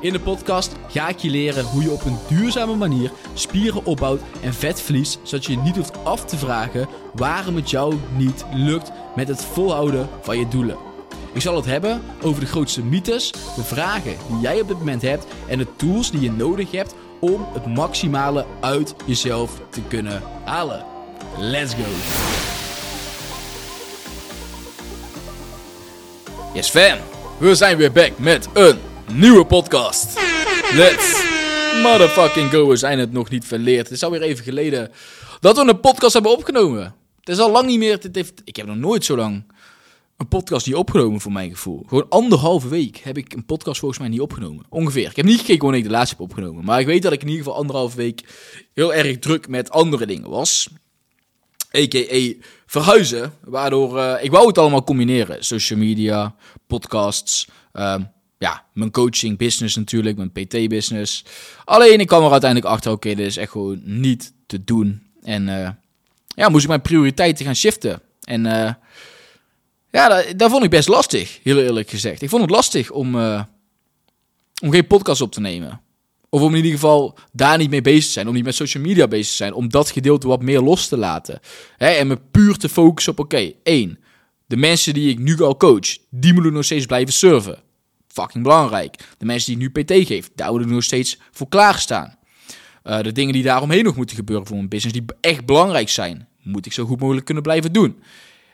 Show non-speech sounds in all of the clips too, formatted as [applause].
In de podcast ga ik je leren hoe je op een duurzame manier spieren opbouwt en vet verliest, zodat je je niet hoeft af te vragen waarom het jou niet lukt met het volhouden van je doelen. Ik zal het hebben over de grootste mythes, de vragen die jij op dit moment hebt en de tools die je nodig hebt om het maximale uit jezelf te kunnen halen. Let's go! Yes fam, we zijn weer back met een nieuwe podcast. Let's motherfucking go. We zijn het nog niet verleerd. Het is alweer even geleden dat we een podcast hebben opgenomen. Het is al lang niet meer. Het heeft, ik heb nog nooit zo lang een podcast niet opgenomen voor mijn gevoel. Gewoon anderhalve week heb ik een podcast volgens mij niet opgenomen. Ongeveer. Ik heb niet gekeken wanneer ik de laatste heb opgenomen. Maar ik weet dat ik in ieder geval anderhalve week heel erg druk met andere dingen was. A.k.a. verhuizen. Waardoor uh, ik wou het allemaal combineren. Social media, podcasts, um, ja, mijn coaching business natuurlijk, mijn PT-business. Alleen ik kwam er uiteindelijk achter, oké, dit is echt gewoon niet te doen. En uh, ja, moest ik mijn prioriteiten gaan shiften. En uh, ja, dat, vond ik best lastig, heel eerlijk gezegd. Ik vond het lastig om, uh, om geen podcast op te nemen. Of om in ieder geval daar niet mee bezig te zijn. Om niet met social media bezig te zijn. Om dat gedeelte wat meer los te laten. Hè, en me puur te focussen op, oké, één. De mensen die ik nu al coach, die moeten nog steeds blijven serven fucking belangrijk. De mensen die nu PT geeft, daar we nog steeds voor klaarstaan. Uh, de dingen die daaromheen nog moeten gebeuren voor een business, die echt belangrijk zijn, moet ik zo goed mogelijk kunnen blijven doen.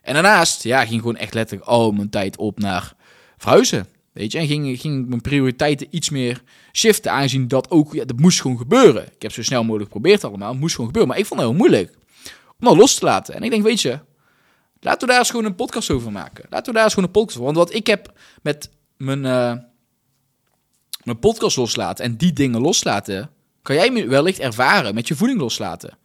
En daarnaast, ja, ging gewoon echt letterlijk al mijn tijd op naar verhuizen. Weet je, en ging, ging mijn prioriteiten iets meer shiften, aangezien dat ook, ja, dat moest gewoon gebeuren. Ik heb zo snel mogelijk geprobeerd allemaal, het moest gewoon gebeuren. Maar ik vond het heel moeilijk om dat los te laten. En ik denk, weet je, laten we daar eens gewoon een podcast over maken. Laten we daar eens gewoon een podcast over. Want wat ik heb met mijn, uh, mijn podcast loslaten en die dingen loslaten, kan jij wellicht ervaren met je voeding loslaten.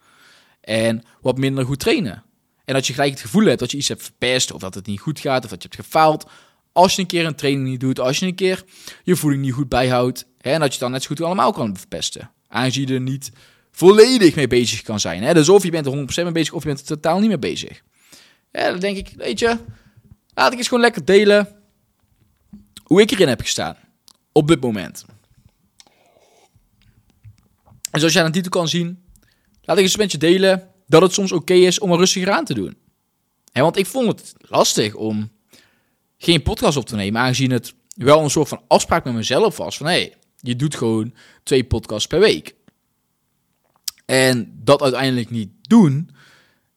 En wat minder goed trainen. En dat je gelijk het gevoel hebt dat je iets hebt verpest, of dat het niet goed gaat, of dat je hebt gefaald. Als je een keer een training niet doet, als je een keer je voeding niet goed bijhoudt, hè, en dat je dan net zo goed allemaal kan verpesten. Aangezien je er niet volledig mee bezig kan zijn. Hè? Dus of je bent er 100% mee bezig, of je bent er totaal niet mee bezig. Ja, dan denk ik, weet je, laat ik eens gewoon lekker delen hoe ik erin heb gestaan. Op dit moment. En zoals jij aan de titel kan zien, laat ik eens met je delen dat het soms oké is om er rustiger aan te doen. En want ik vond het lastig om geen podcast op te nemen, aangezien het wel een soort van afspraak met mezelf was. Van hé, hey, je doet gewoon twee podcasts per week. En dat uiteindelijk niet doen,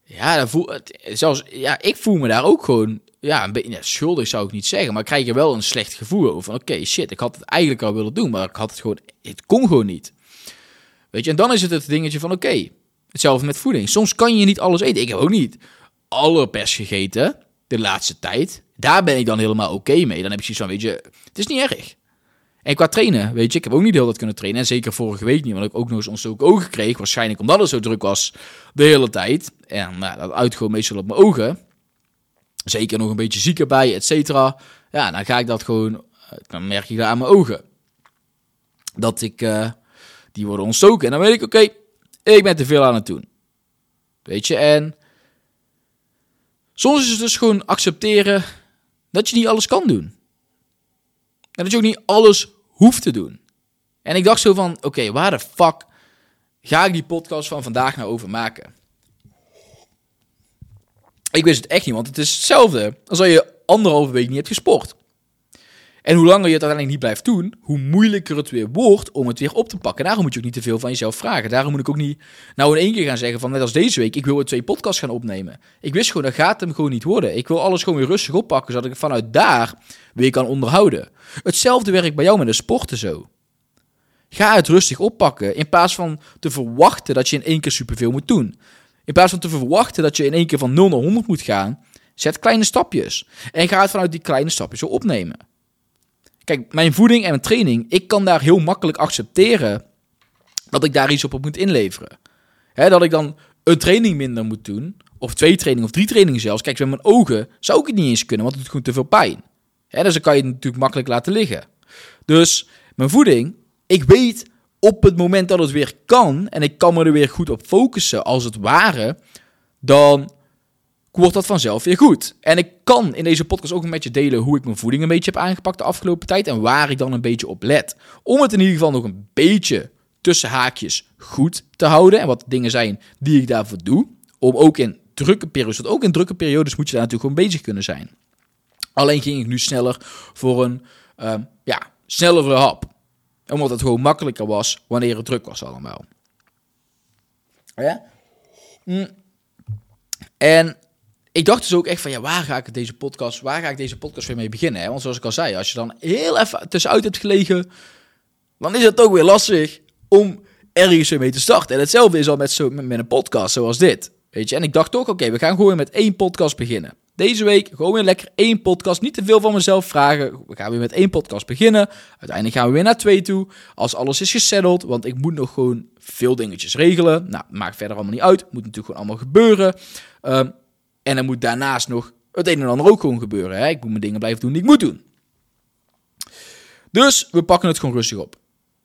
ja, dan voel, zelfs, ja, ik voel me daar ook gewoon ja, een beetje schuldig zou ik niet zeggen, maar krijg er wel een slecht gevoel over. Van oké, shit, ik had het eigenlijk al willen doen, maar ik had het gewoon, het kon gewoon niet. Weet je, en dan is het het dingetje van oké, hetzelfde met voeding. Soms kan je niet alles eten. Ik heb ook niet alle pers gegeten de laatste tijd. Daar ben ik dan helemaal oké mee. Dan heb je zoiets van, weet je, het is niet erg. En qua trainen, weet je, ik heb ook niet heel dat kunnen trainen. En zeker vorige week niet, want ik ook nog eens ontstoken ogen kreeg. Waarschijnlijk omdat het zo druk was de hele tijd. En nou, dat uit gewoon meestal op mijn ogen. Zeker nog een beetje ziek erbij, et cetera. Ja, dan ga ik dat gewoon, eh, dan merk ik daar aan mijn ogen. Dat ik, uh, die worden ontstoken. En dan weet ik, oké, ik ben te veel aan het doen. Weet je, en soms is het dus gewoon accepteren dat je niet alles kan doen. En dat je ook niet alles hoeft te doen. En ik dacht zo van, oké, waar de fuck ga ik die podcast van vandaag nou over maken? Ik wist het echt niet, want het is hetzelfde als als je anderhalve week niet hebt gesport. En hoe langer je het uiteindelijk niet blijft doen, hoe moeilijker het weer wordt om het weer op te pakken. Daarom moet je ook niet te veel van jezelf vragen. Daarom moet ik ook niet nou in één keer gaan zeggen van net als deze week, ik wil weer twee podcasts gaan opnemen. Ik wist gewoon, dat gaat hem gewoon niet worden. Ik wil alles gewoon weer rustig oppakken, zodat ik vanuit daar weer kan onderhouden. Hetzelfde werkt bij jou met de sporten zo. Ga het rustig oppakken, in plaats van te verwachten dat je in één keer superveel moet doen. In plaats van te verwachten dat je in één keer van 0 naar 100 moet gaan, zet kleine stapjes. En ga het vanuit die kleine stapjes zo opnemen. Kijk, mijn voeding en mijn training, ik kan daar heel makkelijk accepteren dat ik daar iets op moet inleveren. dat ik dan een training minder moet doen, of twee trainingen, of drie trainingen zelfs. Kijk, met mijn ogen zou ik het niet eens kunnen, want het doet gewoon te veel pijn. Dus dan kan je het natuurlijk makkelijk laten liggen. Dus mijn voeding, ik weet op het moment dat het weer kan en ik kan me er weer goed op focussen, als het ware, dan wordt dat vanzelf weer goed. En ik kan in deze podcast ook met je delen hoe ik mijn voeding een beetje heb aangepakt de afgelopen tijd en waar ik dan een beetje op let. Om het in ieder geval nog een beetje tussen haakjes goed te houden en wat dingen zijn die ik daarvoor doe. Om ook in drukke periodes, want ook in drukke periodes moet je daar natuurlijk gewoon bezig kunnen zijn. Alleen ging ik nu sneller voor een uh, ja, snellere hap. Omdat het gewoon makkelijker was wanneer het druk was allemaal. Ja? Hm. En ik dacht dus ook echt van, ja, waar ga ik deze podcast, waar ga ik deze podcast weer mee beginnen? Hè? Want zoals ik al zei, als je dan heel even tussenuit hebt gelegen, dan is het ook weer lastig om ergens weer mee te starten. En hetzelfde is al met, zo, met, een podcast zoals dit. Weet je, en ik dacht toch, oké, we gaan gewoon met één podcast beginnen. Deze week gewoon weer lekker één podcast. Niet te veel van mezelf vragen. We gaan weer met één podcast beginnen. Uiteindelijk gaan we weer naar twee toe. Als alles is gesetteld. Want ik moet nog gewoon veel dingetjes regelen. Nou, maakt verder allemaal niet uit. Moet natuurlijk gewoon allemaal gebeuren. Um, en dan moet daarnaast nog het een en ander ook gewoon gebeuren. Hè? Ik moet mijn dingen blijven doen die ik moet doen. Dus we pakken het gewoon rustig op.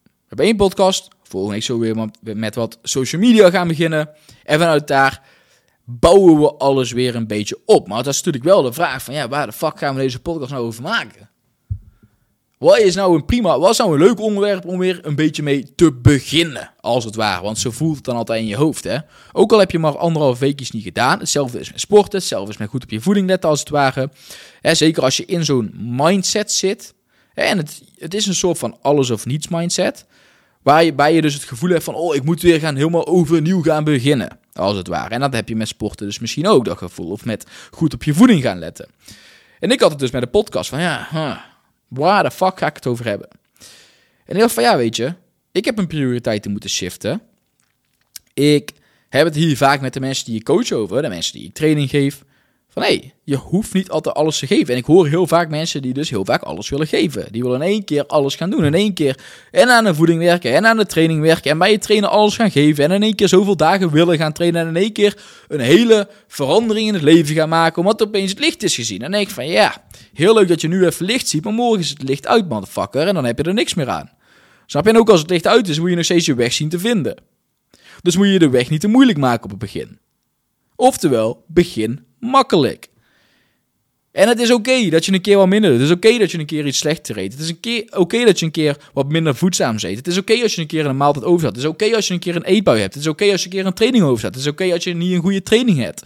We hebben één podcast. Volgende week zo weer met wat social media gaan beginnen. En vanuit daar bouwen we alles weer een beetje op. Maar dat is natuurlijk wel de vraag van... Ja, waar de fuck gaan we deze podcast nou over maken? Wat is nou een prima, wat is nou een leuk onderwerp om weer een beetje mee te beginnen, als het ware. Want zo voelt het dan altijd in je hoofd, hè. Ook al heb je maar anderhalf weekjes niet gedaan. Hetzelfde is met sporten, hetzelfde is met goed op je voeding letten, als het ware. Zeker als je in zo'n mindset zit. En het, het is een soort van alles of niets mindset. Waarbij je dus het gevoel hebt van, oh, ik moet weer gaan helemaal overnieuw gaan beginnen, als het ware. En dat heb je met sporten dus misschien ook, dat gevoel. Of met goed op je voeding gaan letten. En ik had het dus met de podcast van, ja, Waar de fuck ga ik het over hebben? En ik dacht van ja, weet je, ik heb een prioriteiten moeten shiften. Ik heb het hier vaak met de mensen die je coach over, de mensen die ik training geef. Van hé, hey, je hoeft niet altijd alles te geven. En ik hoor heel vaak mensen die dus heel vaak alles willen geven. Die willen in één keer alles gaan doen. In één keer en aan de voeding werken en aan de training werken. En bij je trainen alles gaan geven. En in één keer zoveel dagen willen gaan trainen. En in één keer een hele verandering in het leven gaan maken. Omdat opeens het licht is gezien. En dan denk ik van ja, heel leuk dat je nu even licht ziet. Maar morgen is het licht uit, motherfucker. En dan heb je er niks meer aan. Snap je? En ook als het licht uit is, moet je nog steeds je weg zien te vinden. Dus moet je de weg niet te moeilijk maken op het begin. Oftewel, begin makkelijk. En het is oké dat je een keer wat minder doet. Het is oké dat je een keer iets slechter eet. Het is oké dat je een keer wat minder voedzaam eet. Het is oké als je een keer een maaltijd over zat. Het is oké als je een keer een eetbui hebt. Het is oké als je een keer een training over zat. Het is oké als je niet een goede training hebt.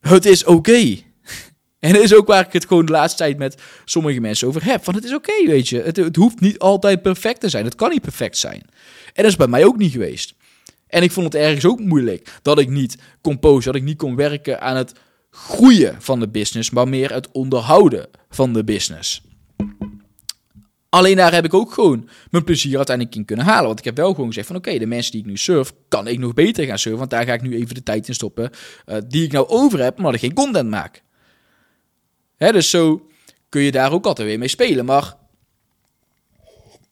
Het is oké. [laughs] En dat is ook waar ik het gewoon de laatste tijd met sommige mensen over heb. Van het is oké, weet je. Het, het hoeft niet altijd perfect te zijn. Het kan niet perfect zijn. En dat is bij mij ook niet geweest. En ik vond het ergens ook moeilijk dat ik niet kon posten, dat ik niet kon werken aan het groeien van de business, maar meer het onderhouden van de business. Alleen daar heb ik ook gewoon mijn plezier uiteindelijk in kunnen halen. Want ik heb wel gewoon gezegd van oké, de mensen die ik nu surf, kan ik nog beter gaan surfen. Want daar ga ik nu even de tijd in stoppen uh, die ik nou over heb, maar ik geen content maak. Hè, dus zo kun je daar ook altijd weer mee spelen. Maar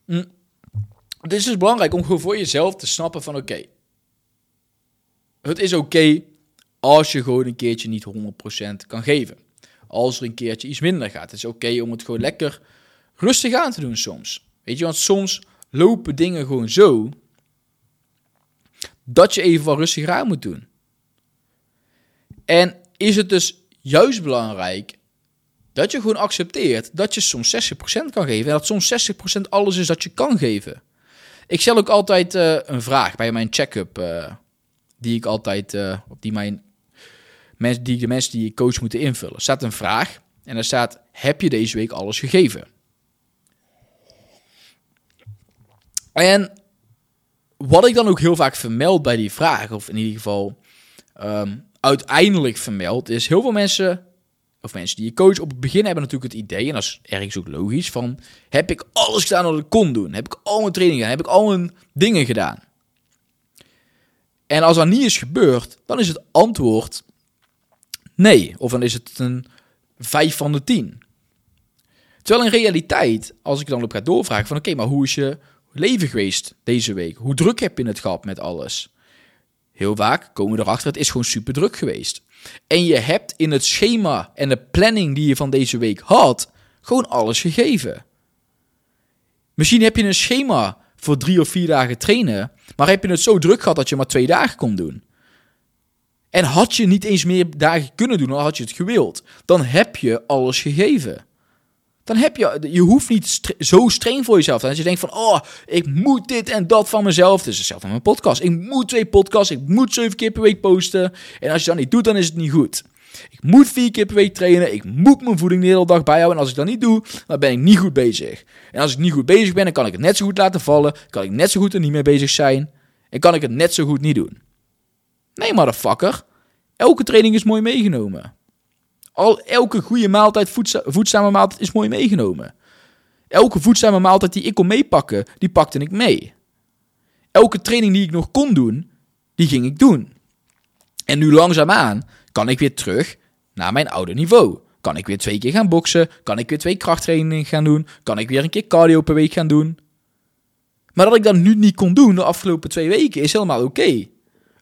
mm, het is dus belangrijk om gewoon voor jezelf te snappen van oké, het is oké als je gewoon een keertje niet 100% kan geven. Als er een keertje iets minder gaat. Het is oké om het gewoon lekker rustig aan te doen soms. Weet je, want soms lopen dingen gewoon zo dat je even wat rustiger aan moet doen. En is het dus juist belangrijk dat je gewoon accepteert dat je soms 60% kan geven en dat soms 60% alles is dat je kan geven. Ik stel ook altijd uh, een vraag bij mijn check-up uh, die ik altijd, uh, op die mijn mensen, die de mensen die je coach moeten invullen. Er staat een vraag en er staat: heb je deze week alles gegeven? En wat ik dan ook heel vaak vermeld bij die vraag, of in ieder geval um, uiteindelijk vermeld, is heel veel mensen, of mensen die je coach op het begin hebben natuurlijk het idee, en dat is ergens ook logisch, van heb ik alles gedaan wat ik kon doen? Heb ik al mijn trainingen gedaan? Heb ik al mijn dingen gedaan? En als dat niet is gebeurd, dan is het antwoord nee. Of dan is het een 5 van de 10. Terwijl in realiteit, als ik dan op ga doorvragen van oké, maar hoe is je leven geweest deze week? Hoe druk heb je het gehad met alles? heel vaak komen we erachter, het is gewoon super druk geweest. En je hebt in het schema en de planning die je van deze week had, gewoon alles gegeven. Misschien heb je een schema voor drie of vier dagen trainen, maar heb je het zo druk gehad dat je maar twee dagen kon doen. En had je niet eens meer dagen kunnen doen, dan had je het gewild. Dan heb je alles gegeven. Dan heb je, je hoeft niet zo streng voor jezelf te. Als je denkt van, oh, ik moet dit en dat van mezelf. Is hetzelfde met mijn podcast. Ik moet twee podcasts, ik moet zeven keer per week posten. En als je dat niet doet, dan is het niet goed. Ik moet vier keer per week trainen. Ik moet mijn voeding de hele dag bijhouden. En als ik dat niet doe, dan ben ik niet goed bezig. En als ik niet goed bezig ben, dan kan ik het net zo goed laten vallen. Kan ik net zo goed er niet mee bezig zijn. En kan ik het net zo goed niet doen. Nee, motherfucker. Elke training is mooi meegenomen. Al, elke goede maaltijd, voedzame maaltijd is mooi meegenomen. Elke voedzame maaltijd die ik kon meepakken, die pakte ik mee. Elke training die ik nog kon doen, die ging ik doen. En nu langzaamaan kan ik weer terug naar mijn oude niveau. Kan ik weer twee keer gaan boksen? Kan ik weer twee krachttrainingen gaan doen? Kan ik weer een keer cardio per week gaan doen? Maar dat ik dat nu niet kon doen de afgelopen twee weken is helemaal oké.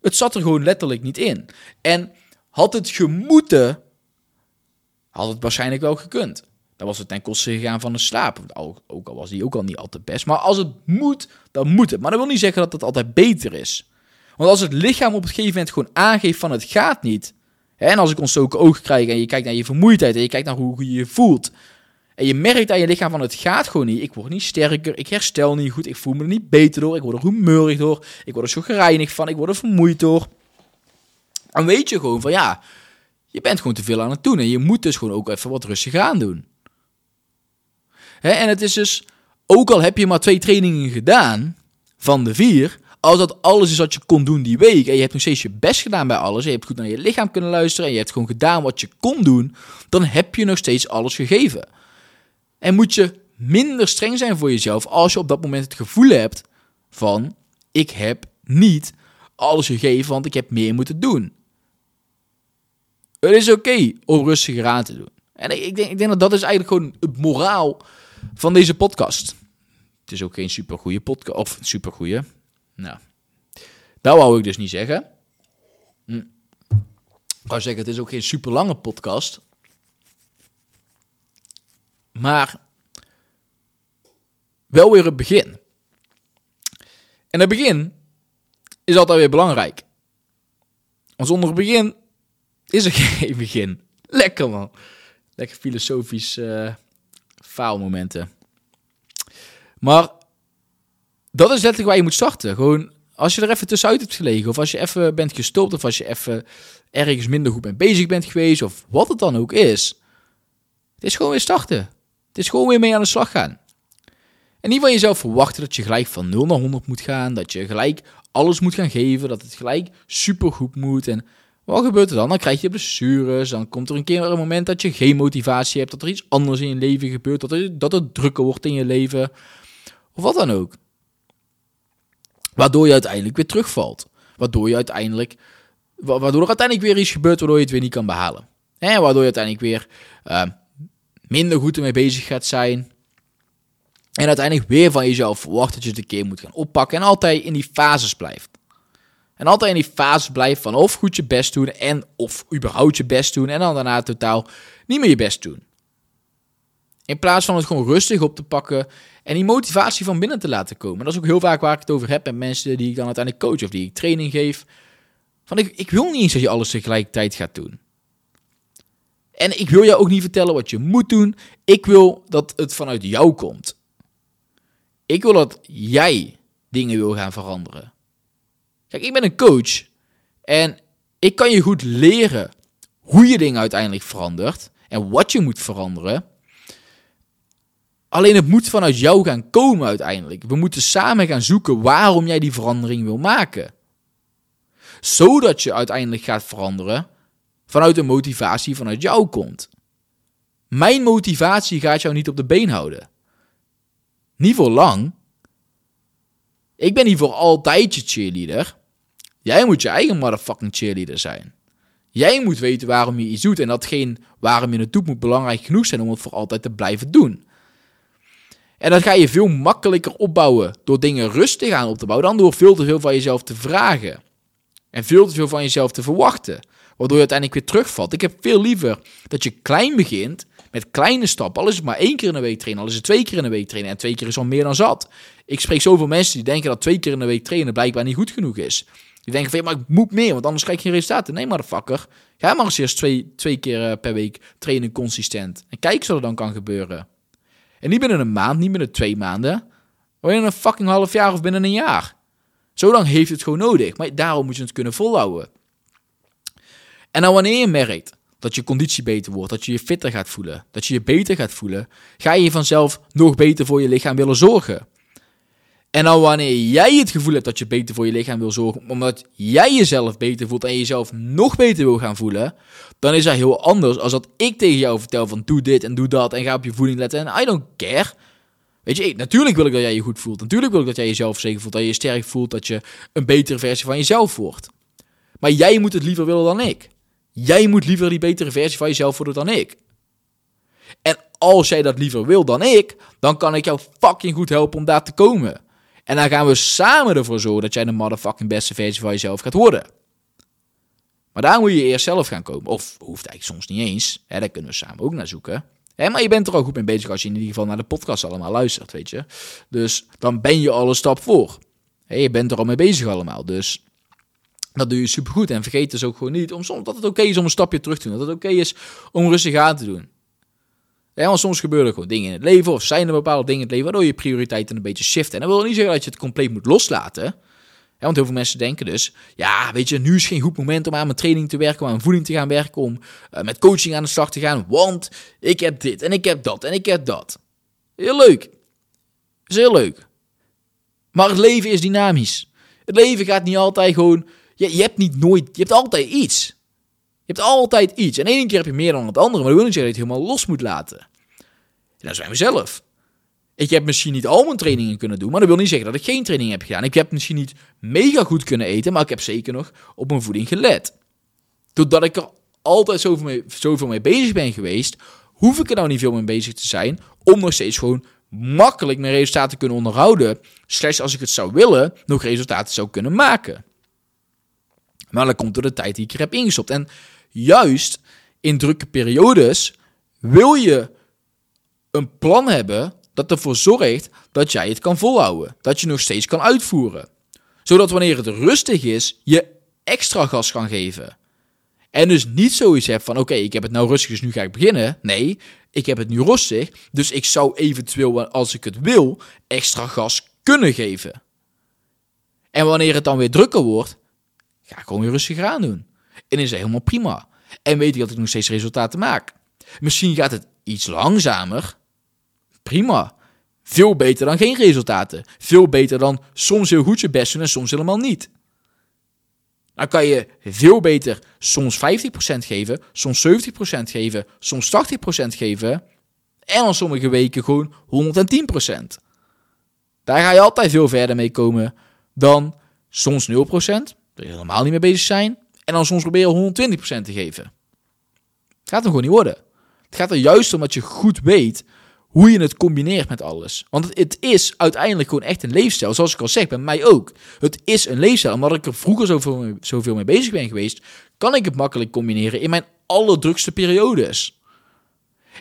Het zat er gewoon letterlijk niet in. En had het gemoeten, had het waarschijnlijk wel gekund. Dan was het ten koste gegaan van de slaap. Ook al was die ook al niet altijd best. Maar als het moet, dan moet het. Maar dat wil niet zeggen dat het altijd beter is. Want als het lichaam op een gegeven moment gewoon aangeeft van het gaat niet. En als ik ontstoken ogen krijg en je kijkt naar je vermoeidheid en je kijkt naar hoe je je voelt. En je merkt aan je lichaam van het gaat gewoon niet. Ik word niet sterker, ik herstel niet goed, ik voel me er niet beter door, ik word er humeurig door, ik word er zo gereinigd van, ik word er vermoeid door. Dan weet je gewoon van ja, je bent gewoon te veel aan het doen en je moet dus gewoon ook even wat rustig aan doen. Hè, en het is dus, ook al heb je maar twee trainingen gedaan van de vier, als dat alles is wat je kon doen die week en je hebt nog steeds je best gedaan bij alles, je hebt goed naar je lichaam kunnen luisteren en je hebt gewoon gedaan wat je kon doen, dan heb je nog steeds alles gegeven. En moet je minder streng zijn voor jezelf als je op dat moment het gevoel hebt van ik heb niet alles gegeven, want ik heb meer moeten doen. Het is oké om rustiger aan te doen. En ik denk, ik denk dat dat is eigenlijk gewoon het moraal van deze podcast. Het is ook geen supergoeie podcast, of supergoeie. Nou, dat wou ik dus niet zeggen. Hm. Ik wou zeggen, het is ook geen super lange podcast. Maar wel weer het begin. En het begin is altijd weer belangrijk. Want zonder begin is er [laughs] geen begin. Lekker man. Lekker filosofisch uh, faalmomenten. Maar dat is letterlijk waar je moet starten. Gewoon als je er even tussenuit hebt gelegen, of als je even bent gestopt, of als je even ergens minder goed mee bezig bent geweest, of wat het dan ook is. Het is gewoon weer starten. Het is gewoon weer mee aan de slag gaan. En niet van jezelf verwachten dat je gelijk van 0 naar 100 moet gaan, dat je gelijk alles moet gaan geven, dat het gelijk supergoed moet. En wat gebeurt er dan? Dan krijg je blessures, dan komt er een keer een moment dat je geen motivatie hebt, dat er iets anders in je leven gebeurt, dat, dat het drukker wordt in je leven, of wat dan ook. Waardoor je uiteindelijk weer terugvalt. Waardoor je uiteindelijk, waardoor er uiteindelijk weer iets gebeurt waardoor je het weer niet kan behalen. En waardoor je uiteindelijk weer uh, minder goed ermee bezig gaat zijn. En uiteindelijk weer van jezelf verwacht dat je het een keer moet gaan oppakken. En altijd in die fases blijft. En altijd in die fases blijft van of goed je best doen en of überhaupt je best doen. En dan daarna totaal niet meer je best doen. In plaats van het gewoon rustig op te pakken en die motivatie van binnen te laten komen. Dat is ook heel vaak waar ik het over heb met mensen die ik dan uiteindelijk coach of die ik training geef. Van ik, ik wil niet eens dat je alles tegelijkertijd gaat doen. En ik wil jou ook niet vertellen wat je moet doen. Ik wil dat het vanuit jou komt. Ik wil dat jij dingen wil gaan veranderen. Kijk, ik ben een coach en ik kan je goed leren hoe je dingen uiteindelijk verandert en wat je moet veranderen. Alleen het moet vanuit jou gaan komen uiteindelijk. We moeten samen gaan zoeken waarom jij die verandering wil maken. Zodat je uiteindelijk gaat veranderen vanuit de motivatie vanuit jou komt. Mijn motivatie gaat jou niet op de been houden. Niet voor lang. Ik ben niet voor altijd je cheerleader. Jij moet je eigen motherfucking cheerleader zijn. Jij moet weten waarom je iets doet en datgene waarom je het doet moet belangrijk genoeg zijn om het voor altijd te blijven doen. En dat ga je veel makkelijker opbouwen door dingen rustig aan op te bouwen dan door veel te veel van jezelf te vragen. En veel te veel van jezelf te verwachten. Waardoor je uiteindelijk weer terugvalt. Ik heb veel liever dat je klein begint. Met kleine stappen. Al is het maar één keer in de week trainen. Al is het twee keer in de week trainen. En twee keer is al meer dan zat. Ik spreek zoveel mensen die denken dat twee keer in de week trainen blijkbaar niet goed genoeg is. Die denken van ja, maar ik moet meer, want anders krijg je geen resultaten. Nee, motherfucker. Ga maar eens eerst twee, twee keer eh, per week trainen consistent. En kijk wat er dan kan gebeuren. En niet binnen een maand, niet binnen twee maanden. Maar binnen een fucking half jaar of binnen een jaar. Zo lang heeft het gewoon nodig. Maar daarom moet je het kunnen volhouden. En dan wanneer je merkt dat je conditie beter wordt, dat je je fitter gaat voelen, dat je je beter gaat voelen, ga je vanzelf nog beter voor je lichaam willen zorgen. En dan wanneer jij het gevoel hebt dat je beter voor je lichaam wil zorgen, omdat jij jezelf beter voelt en jezelf nog beter wil gaan voelen, dan is dat heel anders als dat ik tegen jou vertel van doe dit en doe dat en ga op je voeding letten en I don't care. Weet je, natuurlijk wil ik dat jij je goed voelt. Natuurlijk wil ik dat jij jezelf zeker voelt, dat je je sterk voelt, dat je een betere versie van jezelf wordt. Maar jij moet het liever willen dan ik. Jij moet liever die betere versie van jezelf worden dan ik. En als jij dat liever wil dan ik, dan kan ik jou fucking goed helpen om daar te komen. En dan gaan we samen ervoor zorgen dat jij de motherfucking beste versie van jezelf gaat worden. Maar daar moet je eerst zelf gaan komen. Of hoeft eigenlijk soms niet eens. Hè, daar kunnen we samen ook naar zoeken. Hè, maar je bent er al goed mee bezig als je in ieder geval naar de podcast allemaal luistert, weet je. Dus dan ben je al een stap voor. Hè, je bent er al mee bezig allemaal. Dus dat doe je supergoed. En vergeet dus ook gewoon niet om soms, dat het oké is om een stapje terug te doen. Dat het oké is om rustig aan te doen. Ja, want soms gebeuren gewoon dingen in het leven, of zijn er bepaalde dingen in het leven waardoor je prioriteiten een beetje shiften. En dat wil niet zeggen dat je het compleet moet loslaten. Want heel veel mensen denken dus, ja, weet je, nu is geen goed moment om aan mijn training te werken, om aan voeding te gaan werken, om uh, met coaching aan de slag te gaan, want ik heb dit en ik heb dat en ik heb dat. Heel leuk. is heel leuk. Maar het leven is dynamisch. Het leven gaat niet altijd gewoon, je, je hebt niet nooit, je hebt altijd iets. Je hebt altijd iets. En één keer heb je meer dan het andere, maar dat wil niet zeggen dat je het helemaal los moet laten. En dat zijn we zelf. Ik heb misschien niet al mijn trainingen kunnen doen, maar dat wil niet zeggen dat ik geen training heb gedaan. Ik heb misschien niet mega goed kunnen eten, maar ik heb zeker nog op mijn voeding gelet. Doordat ik er altijd zoveel mee, zoveel mee bezig ben geweest, hoef ik er nou niet veel mee bezig te zijn om nog steeds gewoon makkelijk mijn resultaten te kunnen onderhouden. Slechts als ik het zou willen, nog resultaten zou kunnen maken. Maar dat komt door de tijd die ik er heb ingestopt. En juist in drukke periodes wil je een plan hebben dat ervoor zorgt dat jij het kan volhouden. Dat je nog steeds kan uitvoeren. Zodat wanneer het rustig is, je extra gas kan geven. En dus niet zoiets hebt van: oké, ik heb het nou rustig, dus nu ga ik beginnen. Nee, ik heb het nu rustig, dus ik zou eventueel, als ik het wil, extra gas kunnen geven. En wanneer het dan weer drukker wordt, ga ik gewoon weer rustig aan doen. En is helemaal prima. En weet ik dat ik nog steeds resultaten maak. Misschien gaat het iets langzamer. Prima. Veel beter dan geen resultaten. Veel beter dan soms heel goed je best doen en soms helemaal niet. Dan kan je veel beter soms 50% geven, soms 70% geven, soms 80% geven. En dan sommige weken gewoon 110%. Daar ga je altijd veel verder mee komen dan soms 0%, dat je helemaal niet mee bezig zijn. En dan soms proberen 120% te geven. Gaat er gewoon niet worden. Het gaat er juist om dat je goed weet hoe je het combineert met alles. Want het, is uiteindelijk gewoon echt een leefstijl. Zoals ik al zeg, bij mij ook. Het is een leefstijl. Omdat ik er vroeger zoveel, mee bezig ben geweest, kan ik het makkelijk combineren in mijn allerdrukste periodes.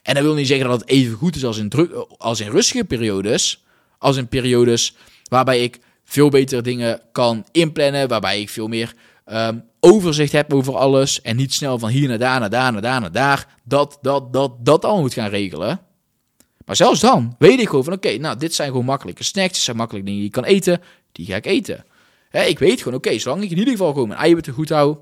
En dat wil niet zeggen dat het even goed is als in, druk, als in rustige periodes. Als in periodes waarbij ik veel betere dingen kan inplannen. Waarbij ik veel meer um, overzicht heb over alles. En niet snel van hier naar daar, naar daar, naar daar, naar daar. Dat, dat, dat, dat allemaal moet gaan regelen. Maar zelfs dan weet ik gewoon van oké, nou dit zijn gewoon makkelijke snacks. Dit zijn makkelijke dingen die je kan eten. Die ga ik eten. ik weet gewoon oké, zolang ik in ieder geval gewoon mijn eiwitten goed hou.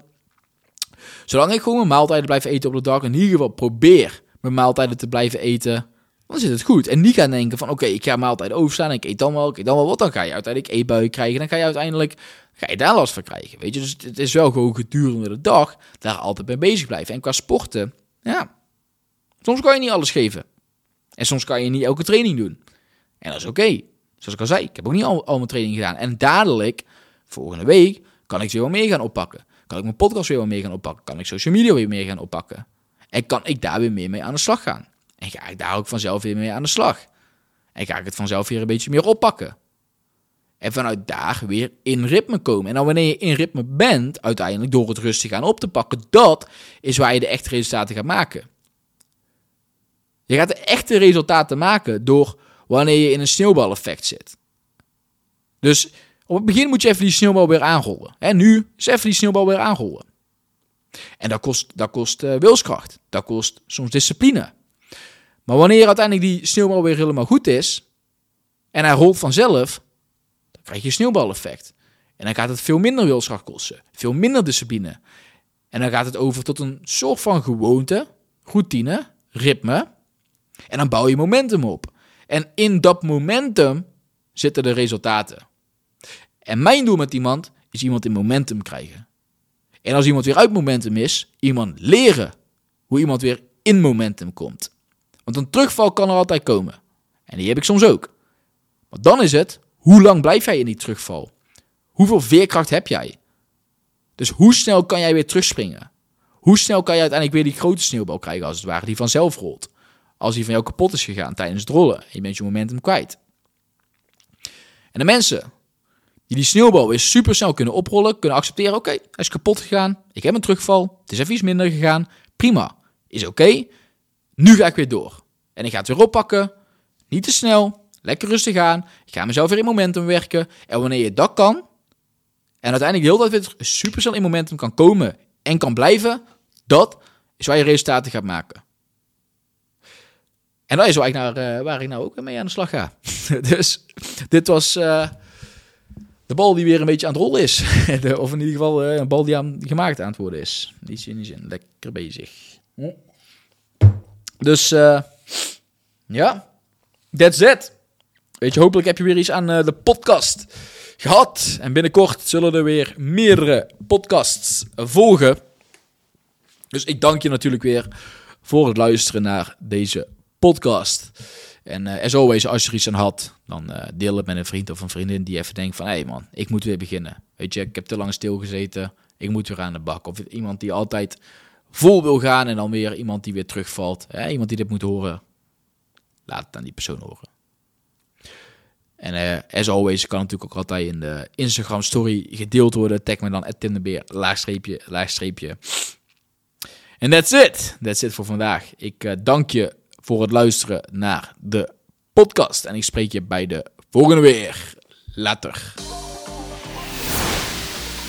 Zolang ik gewoon mijn maaltijden blijf eten op de dag. In ieder geval probeer mijn maaltijden te blijven eten. Dan zit het goed. En niet gaan denken van oké, ik ga maaltijden overstaan. En ik eet dan wel, ik eet dan wel wat. Dan ga je uiteindelijk eetbuien krijgen. Dan ga je uiteindelijk ga je daar last van krijgen. Weet je, dus het is wel gewoon gedurende de dag daar altijd mee bezig blijven. En qua sporten, ja, soms kan je niet alles geven. En soms kan je niet elke training doen. En dat is oké. Zoals ik al zei, ik heb ook niet al, al mijn training gedaan. En dadelijk, volgende week, kan ik ze weer meer gaan oppakken. Kan ik mijn podcast weer meer gaan oppakken. Kan ik social media weer meer gaan oppakken. En kan ik daar weer meer mee aan de slag gaan. En ga ik daar ook vanzelf weer mee aan de slag. En ga ik het vanzelf weer een beetje meer oppakken. En vanuit daar weer in ritme komen. En dan wanneer je in ritme bent, uiteindelijk door het rustig aan op te pakken, dat is waar je de echte resultaten gaat maken. Je gaat de echte resultaten maken door wanneer je in een sneeuwbaleffect zit. Dus op het begin moet je even die sneeuwbal weer aanrollen. En nu is even die sneeuwbal weer aanrollen. En dat kost, dat kost uh, wilskracht. Dat kost soms discipline. Maar wanneer uiteindelijk die sneeuwbal weer helemaal goed is en hij rolt vanzelf, dan krijg je sneeuwbaleffect. En dan gaat het veel minder wilskracht kosten, veel minder discipline. En dan gaat het over tot een soort van gewoonte, routine, ritme. En dan bouw je momentum op. En in dat momentum zitten de resultaten. En mijn doel met iemand is iemand in momentum krijgen. En als iemand weer uit momentum is, iemand leren hoe iemand weer in momentum komt. Want een terugval kan er altijd komen. En die heb ik soms ook. Maar dan is het, hoe lang blijf jij in die terugval? Hoeveel veerkracht heb jij? Dus hoe snel kan jij weer terugspringen? Hoe snel kan je uiteindelijk weer die grote sneeuwbal krijgen, als het ware, die vanzelf rolt? Als die van jou kapot is gegaan tijdens het rollen en je bent je momentum kwijt. En de mensen die die sneeuwbal weer super snel kunnen oprollen, kunnen accepteren: oké, hij is kapot gegaan, ik heb een terugval, het is even iets minder gegaan, prima, is oké. Nu ga ik weer door. En ik ga het weer oppakken. Niet te snel. Lekker rustig aan. Ik ga mezelf weer in momentum werken. En wanneer je dat kan. En uiteindelijk de hele tijd weer super snel in momentum kan komen. En kan blijven. Dat is waar je resultaten gaat maken. En dat is waar ik, uh, waar ik nou ook mee aan de slag ga. [laughs] dus dit was uh, de bal die weer een beetje aan het rollen is. [laughs] of in ieder geval uh, een bal die aan, gemaakt aan het worden is. Niet in zin. Lekker bezig. Dus uh, ja, that's it. Weet je, hopelijk heb je weer iets aan uh, de podcast gehad. En binnenkort zullen er weer meerdere podcasts volgen. Dus ik dank je natuurlijk weer voor het luisteren naar deze podcast. En uh, as always, als je er iets aan had, dan deel het met een vriend of een vriendin die even denkt van... Hé hey man, ik moet weer beginnen. Weet je, ik heb te lang stilgezeten. Ik moet weer aan de bak. Of iemand die altijd vol wil gaan en dan weer iemand die weer terugvalt. Iemand die dit moet horen, laat het aan die persoon horen. En uh, as always kan natuurlijk ook altijd in de Instagram story gedeeld worden. Tag me dan at laagstreepje, laagstreepje. En that's it. That's it voor vandaag. Ik uh, dank je voor het luisteren naar de podcast. En ik spreek je bij de volgende weer. Later.